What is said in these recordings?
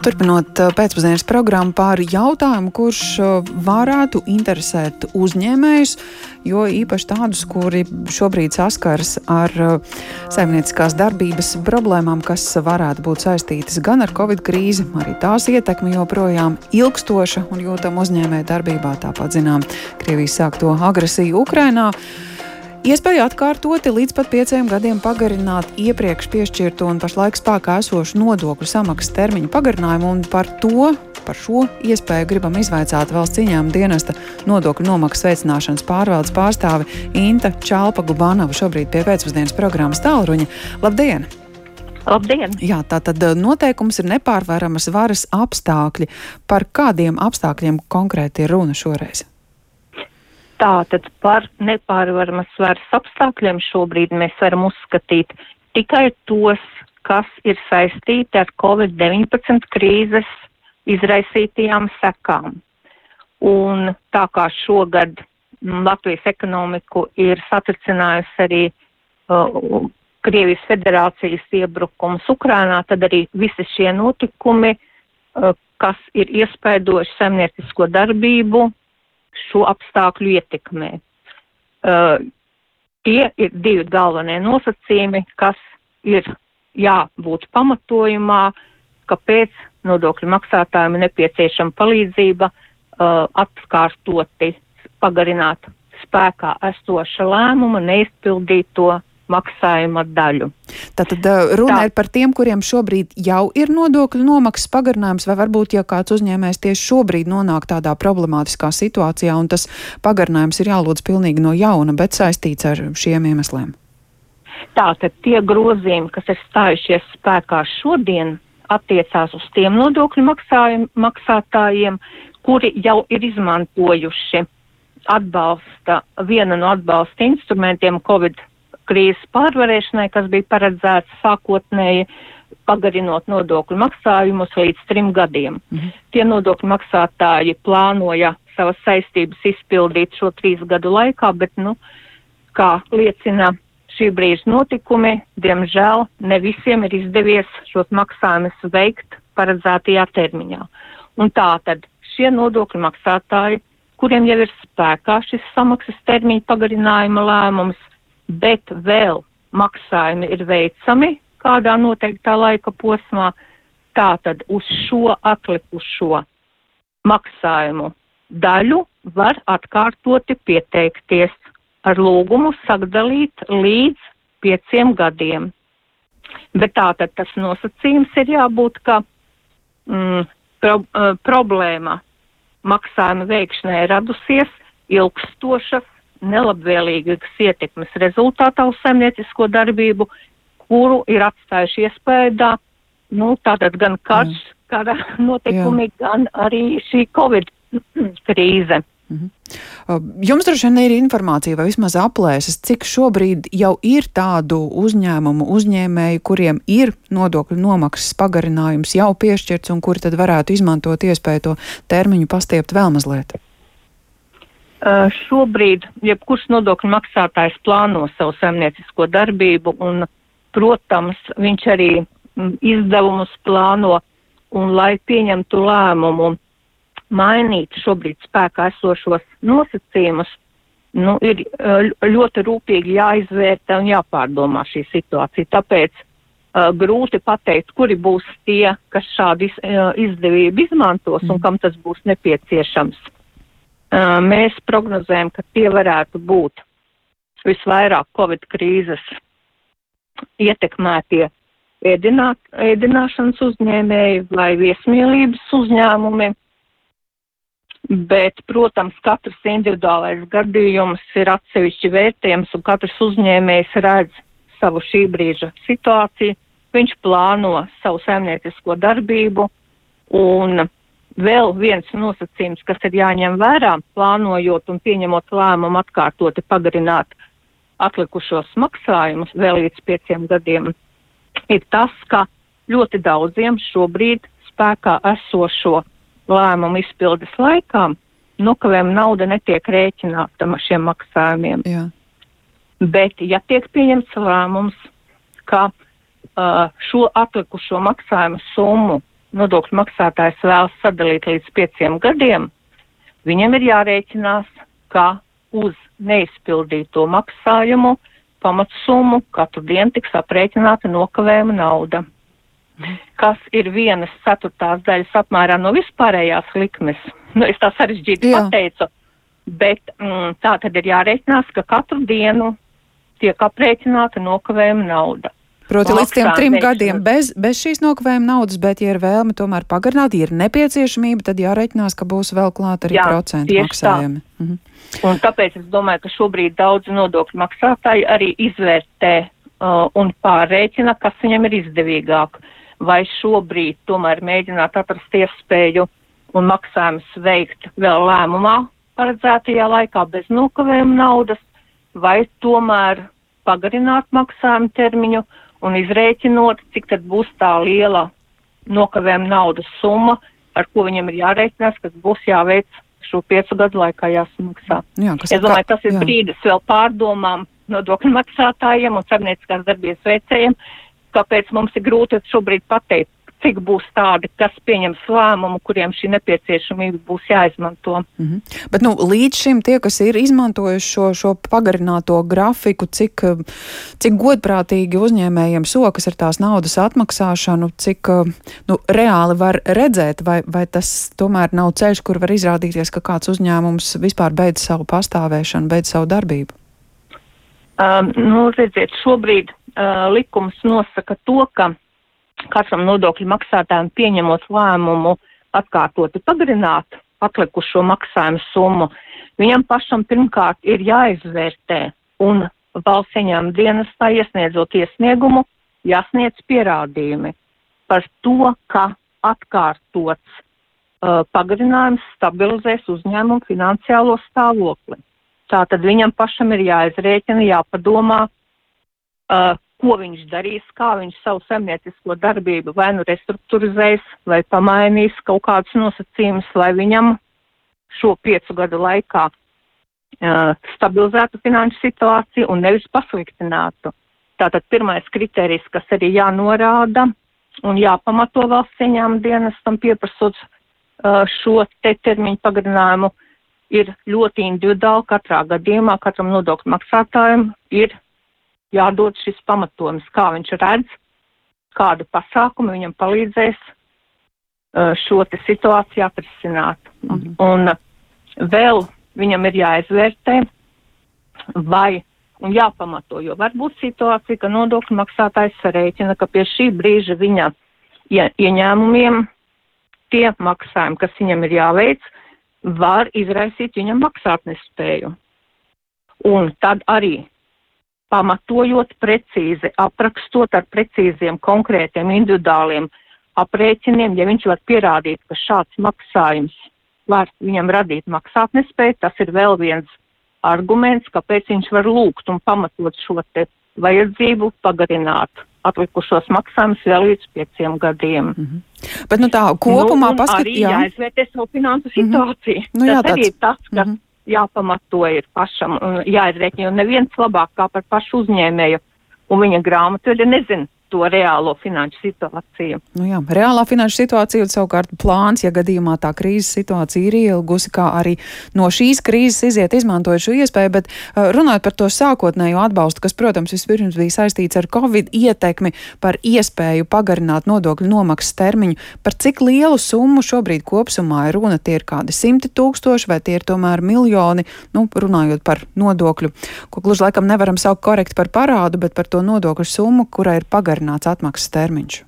Turpinot uh, pēcpusdienas programmu par jautājumu, kurš uh, varētu interesēt uzņēmējus, jo īpaši tādus, kuri šobrīd saskars ar uh, saimnieciskās darbības problēmām, kas varētu būt saistītas gan ar covid krīzi, arī tās ietekmi joprojām ilgstoša un jūtama uzņēmēja darbībā, tāpat zinām Krievijas sākto agresiju Ukrainā. Iespēja atkārtoti līdz pat pieciem gadiem pagarināt iepriekš piešķirto un pašlaik spēkā esošu nodokļu samaksas termiņu pagarinājumu, un par to, par šo iespēju gribam izvaicāt valsts ieņēmuma dienesta nodokļu nomaksas veicināšanas pārvaldes pārstāvi Inta Čalpa Gubanova šobrīd pie pēcpusdienas programmas tālruņa. Labdien! Labdien! Jā, tā tad eh, noteikums ir nepārvaramas varas apstākļi. Par kādiem apstākļiem konkrēti ir runa šoreiz? Tātad par nepārvaramas varas apstākļiem šobrīd mēs varam uzskatīt tikai tos, kas ir saistīti ar Covid-19 krīzes izraisītajām sekām. Un tā kā šogad Latvijas ekonomiku ir satricinājusi arī uh, Krievijas federācijas iebrukums Ukrainā, tad arī visi šie notikumi, uh, kas ir iespaidojuši saimniecisko darbību, šo apstākļu ietekmē. Uh, tie ir divi galvenie nosacījumi, kas ir jābūt pamatojumā, kāpēc nodokļu maksātājiem ir nepieciešama palīdzība uh, atkārtoti pagarināt spēkā esoša lēmuma neizpildīto maksājuma daļu. Tātad runa Tā. ir par tiem, kuriem šobrīd jau ir nodokļu nomaksas pagarinājums, vai varbūt, ja kāds uzņēmējs tieši šobrīd nonāk tādā problemātiskā situācijā, un tas pagarinājums ir jālūdz pilnīgi no jauna, bet saistīts ar šiem iemesliem. Tātad tie grozījumi, kas ir stājušies spēkā šodien, attiecās uz tiem nodokļu maksātājiem, kuri jau ir izmantojuši atbalsta, viena no atbalsta instrumentiem Covid krīzes pārvarēšanai, kas bija paredzēts sākotnēji pagarinot nodokļu maksājumus līdz trim gadiem. -hmm. Tie nodokļu maksātāji plānoja savas saistības izpildīt šo trīs gadu laikā, bet, nu, kā liecina šī brīža notikumi, diemžēl ne visiem ir izdevies šos maksājumus veikt paredzētajā termiņā. Un tā tad šie nodokļu maksātāji, kuriem jau ir spēkā šis samaksas termiņa pagarinājuma lēmums, bet vēl maksājumi ir veicami kādā noteiktā laika posmā, tātad uz šo atlikušo maksājumu daļu var atkārtoti pieteikties ar lūgumu sadalīt līdz pieciem gadiem. Bet tātad tas nosacījums ir jābūt, ka mm, pro, uh, problēma maksājuma veikšanai radusies ilgstošas nelabvēlīgas ietekmes rezultātā uz saimniecisko darbību, kuru ir atstājuši iespējā, nu, tātad gan karš, mm. kara notikumi, Jā. gan arī šī Covid krīze. Mm -hmm. Jums droši vien ir informācija vai vismaz aplēses, cik šobrīd jau ir tādu uzņēmumu, uzņēmēju, kuriem ir nodokļu nomaksas pagarinājums jau piešķirts un kuri tad varētu izmantot iespēju to termiņu pastiept vēl mazliet? Uh, šobrīd jebkurš nodokļu maksātājs plāno savu saimniecisko darbību un, protams, viņš arī mm, izdevumus plāno un, lai pieņemtu lēmumu mainīt šobrīd spēkā esošos nosacījumus, nu, ir uh, ļoti rūpīgi jāizvērtē un jāpārdomā šī situācija. Tāpēc uh, grūti pateikt, kuri būs tie, kas šādu iz, uh, izdevību izmantos mm. un kam tas būs nepieciešams mēs prognozējam, ka tie varētu būt visvairāk Covid krīzes ietekmētie ēdināt, ēdināšanas uzņēmēji vai viesmīlības uzņēmumi. Bet, protams, katrs individuālais gadījums ir atsevišķi vērtējams un katrs uzņēmējs redz savu šī brīža situāciju. Viņš plāno savu saimniecisko darbību un vēl viens nosacījums, kas ir jāņem vērā, plānojot un pieņemot lēmumu atkārtoti pagarināt atlikušos maksājumus vēl līdz pieciem gadiem, ir tas, ka ļoti daudziem šobrīd spēkā esošo lēmumu izpildes laikā nokavējuma nauda netiek rēķināta šiem maksājumiem. Jā. Bet, ja tiek pieņemts lēmums, ka uh, šo atlikušo maksājumu summu nodokļu maksātājs vēlas sadalīt līdz pieciem gadiem, viņam ir jārēķinās, ka uz neizpildīto maksājumu pamatsummu katru dienu tiks aprēķināta nokavējuma nauda, kas ir vienas ceturtās daļas apmērā no vispārējās likmes. Nu, es tā sarežģīti Jā. pateicu, bet mm, tā tad ir jārēķinās, ka katru dienu tiek aprēķināta nokavējuma nauda. Proti, līdz tiem trim gadiem bez, bez šīs nokavējuma naudas, bet, ja ir vēlme tomēr pagarināt, ja ir nepieciešamība, tad jāreikinās, ka būs vēl klāt arī Jā, procentu maksājumi. Mhm. Un tāpēc es domāju, ka šobrīd daudz nodokļu maksātāji arī izvērtē uh, un pārreķina, kas viņam ir izdevīgāk. Vai šobrīd tomēr mēģināt atrast iespēju un maksājumus veikt vēl lēmumā paredzētajā laikā bez nokavējuma naudas, vai tomēr pagarināt maksājumu termiņu un izrēķinot, cik tad būs tā liela nokavējuma naudas summa, ar ko viņam ir jārēķinās, kas būs jāveic šo piecu gadu laikā jāsamaksā. Jā, es domāju, tas ir jā. brīdis vēl pārdomām nodokļu maksātājiem un saimnieciskās darbības veicējiem, kāpēc mums ir grūti šobrīd pateikt, cik būs tādi, kas pieņems lēmumu, kuriem šī nepieciešamība būs jāizmanto. Mm -hmm. Bet nu, līdz šim tie, kas ir izmantojuši šo, šo pagarināto grafiku, cik, cik godprātīgi uzņēmējiem sokas ar tās naudas atmaksāšanu, cik nu, reāli var redzēt, vai, vai tas tomēr nav ceļš, kur var izrādīties, ka kāds uzņēmums vispār beidz savu pastāvēšanu, beidz savu darbību? Um, nu, redziet, šobrīd uh, likums nosaka to, ka katram nodokļu maksātājam pieņemot lēmumu atkārtoti pagarināt atlikušo maksājumu summu, viņam pašam pirmkārt ir jāizvērtē un valsts ieņēmuma dienestā iesniedzot iesniegumu, jāsniedz pierādījumi par to, ka atkārtots uh, pagarinājums stabilizēs uzņēmumu finansiālo stāvokli. Tātad viņam pašam ir jāizrēķina, jāpadomā, uh, ko viņš darīs, kā viņš savu saimniecisko darbību vai nu restruktūrizēs, vai pamainīs kaut kādus nosacījumus, lai viņam šo piecu gadu laikā uh, stabilizētu finanšu situāciju un nevis pasliktinātu. Tātad pirmais kriterijs, kas arī jānorāda un jāpamato valsts ieņēmuma dienestam pieprasot uh, šo te termiņu pagarinājumu, ir ļoti individuāli katrā gadījumā, katram nodokļu maksātājiem ir jādod šis pamatojums, kā viņš redz, kādu pasākumu viņam palīdzēs uh, šo te situāciju atrisināt. -hmm. Un vēl viņam ir jāizvērtē, vai un jāpamato, jo var būt situācija, ka nodokļu maksātājs sarēķina, ka pie šī brīža viņa ie, ieņēmumiem tie maksājumi, kas viņam ir jāveic, var izraisīt viņam maksātnespēju. Un tad arī pamatojot precīzi, aprakstot ar precīziem, konkrētiem, individuāliem aprēķiniem, ja viņš var pierādīt, ka šāds maksājums var viņam radīt maksātnespēju, tas ir vēl viens arguments, kāpēc viņš var lūgt un pamatot šo te vajadzību pagarināt atlikušos maksājumus vēl līdz pieciem gadiem. Mm -hmm. Bet nu tā kopumā nu, paskatīt. Jā, jāizvērtē savu finansu mhm. situāciju. Mm -hmm. nu, jā, tas tāds... arī ir tas, kas mm -hmm jāpamato ir pašam un jāizrēķina, jo neviens labāk kā par pašu uzņēmēju un viņa grāmatu. Nezina to reālo finanšu situāciju. Nu jā, reālā finanšu situācija un savukārt plāns, ja gadījumā tā krīzes situācija ir ielgusi, kā arī no šīs krīzes iziet, izmantojot šo iespēju, bet uh, runājot par to sākotnējo atbalstu, kas, protams, vispirms bija saistīts ar Covid ietekmi par iespēju pagarināt nodokļu nomaksas termiņu, par cik lielu summu šobrīd kopsumā ir runa, tie ir kādi simti tūkstoši vai tie ir tomēr miljoni, nu, runājot par nodokļu, ko gluži laikam nevaram saukt korekti par parādu, bet par to nodokļu summu, kurai ir pagarināta pagarināts atmaksas termiņš?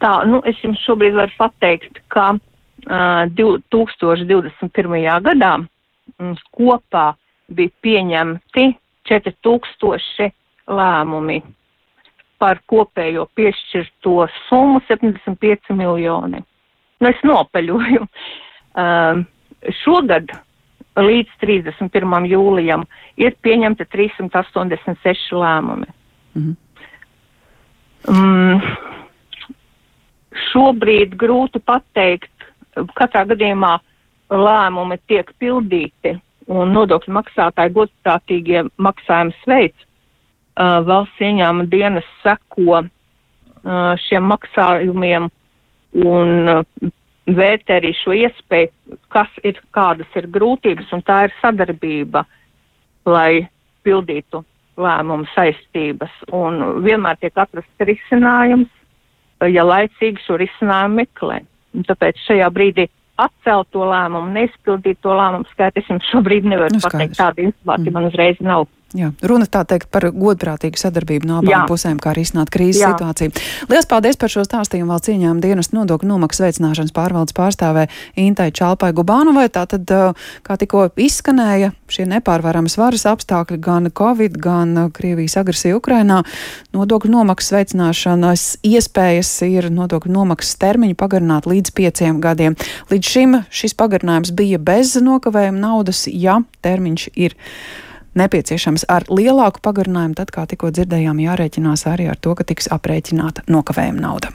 Tā, nu, es jums šobrīd varu pateikt, ka uh, 2021. gadā um, kopā bija pieņemti 4000 lēmumi par kopējo piešķirto summu 75 miljoni. Nu, es nopeļoju. Um, šogad līdz 31. jūlijam ir pieņemti 386 lēmumi. -hmm. Mm, šobrīd grūti pateikt, katrā gadījumā lēmumi tiek pildīti un nodokļu maksātāji godprātīgie maksājums veids. Uh, valsts ieņēmuma dienas seko uh, šiem maksājumiem un uh, vērtē arī šo iespēju, kas ir, kādas ir grūtības, un tā ir sadarbība, lai pildītu lēmumu saistības. Un vienmēr tiek atrasts risinājums, ja laicīgi šo risinājumu meklē. Un tāpēc šajā brīdī atcelt to lēmumu, neizpildīt to lēmumu skaitu, es jums šobrīd nevaru nu, pateikt. Tāda informācija mm. man uzreiz nav. Jā, runa tā teikt par godprātīgu sadarbību no abām Jā. pusēm, kā arī izsnāt krīzes Jā. situāciju. Lielas paldies par šo stāstījumu vēl cieņām dienas nodokļu nomaksas veicināšanas pārvaldes pārstāvē Intai Čalpai Gubānovai. Tātad, kā tikko izskanēja, šie nepārvarams varas apstākļi, gan Covid, gan Krievijas agresija Ukrainā, nodokļu nomaksas veicināšanas iespējas ir nodokļu nomaksas termiņu pagarināt līdz pieciem gadiem. Līdz šim šis pagarinājums bija bez nokavējuma naudas, ja termiņš ir nepieciešams ar lielāku pagarinājumu, tad, kā tikko dzirdējām, jārēķinās arī ar to, ka tiks aprēķināta nokavējuma nauda.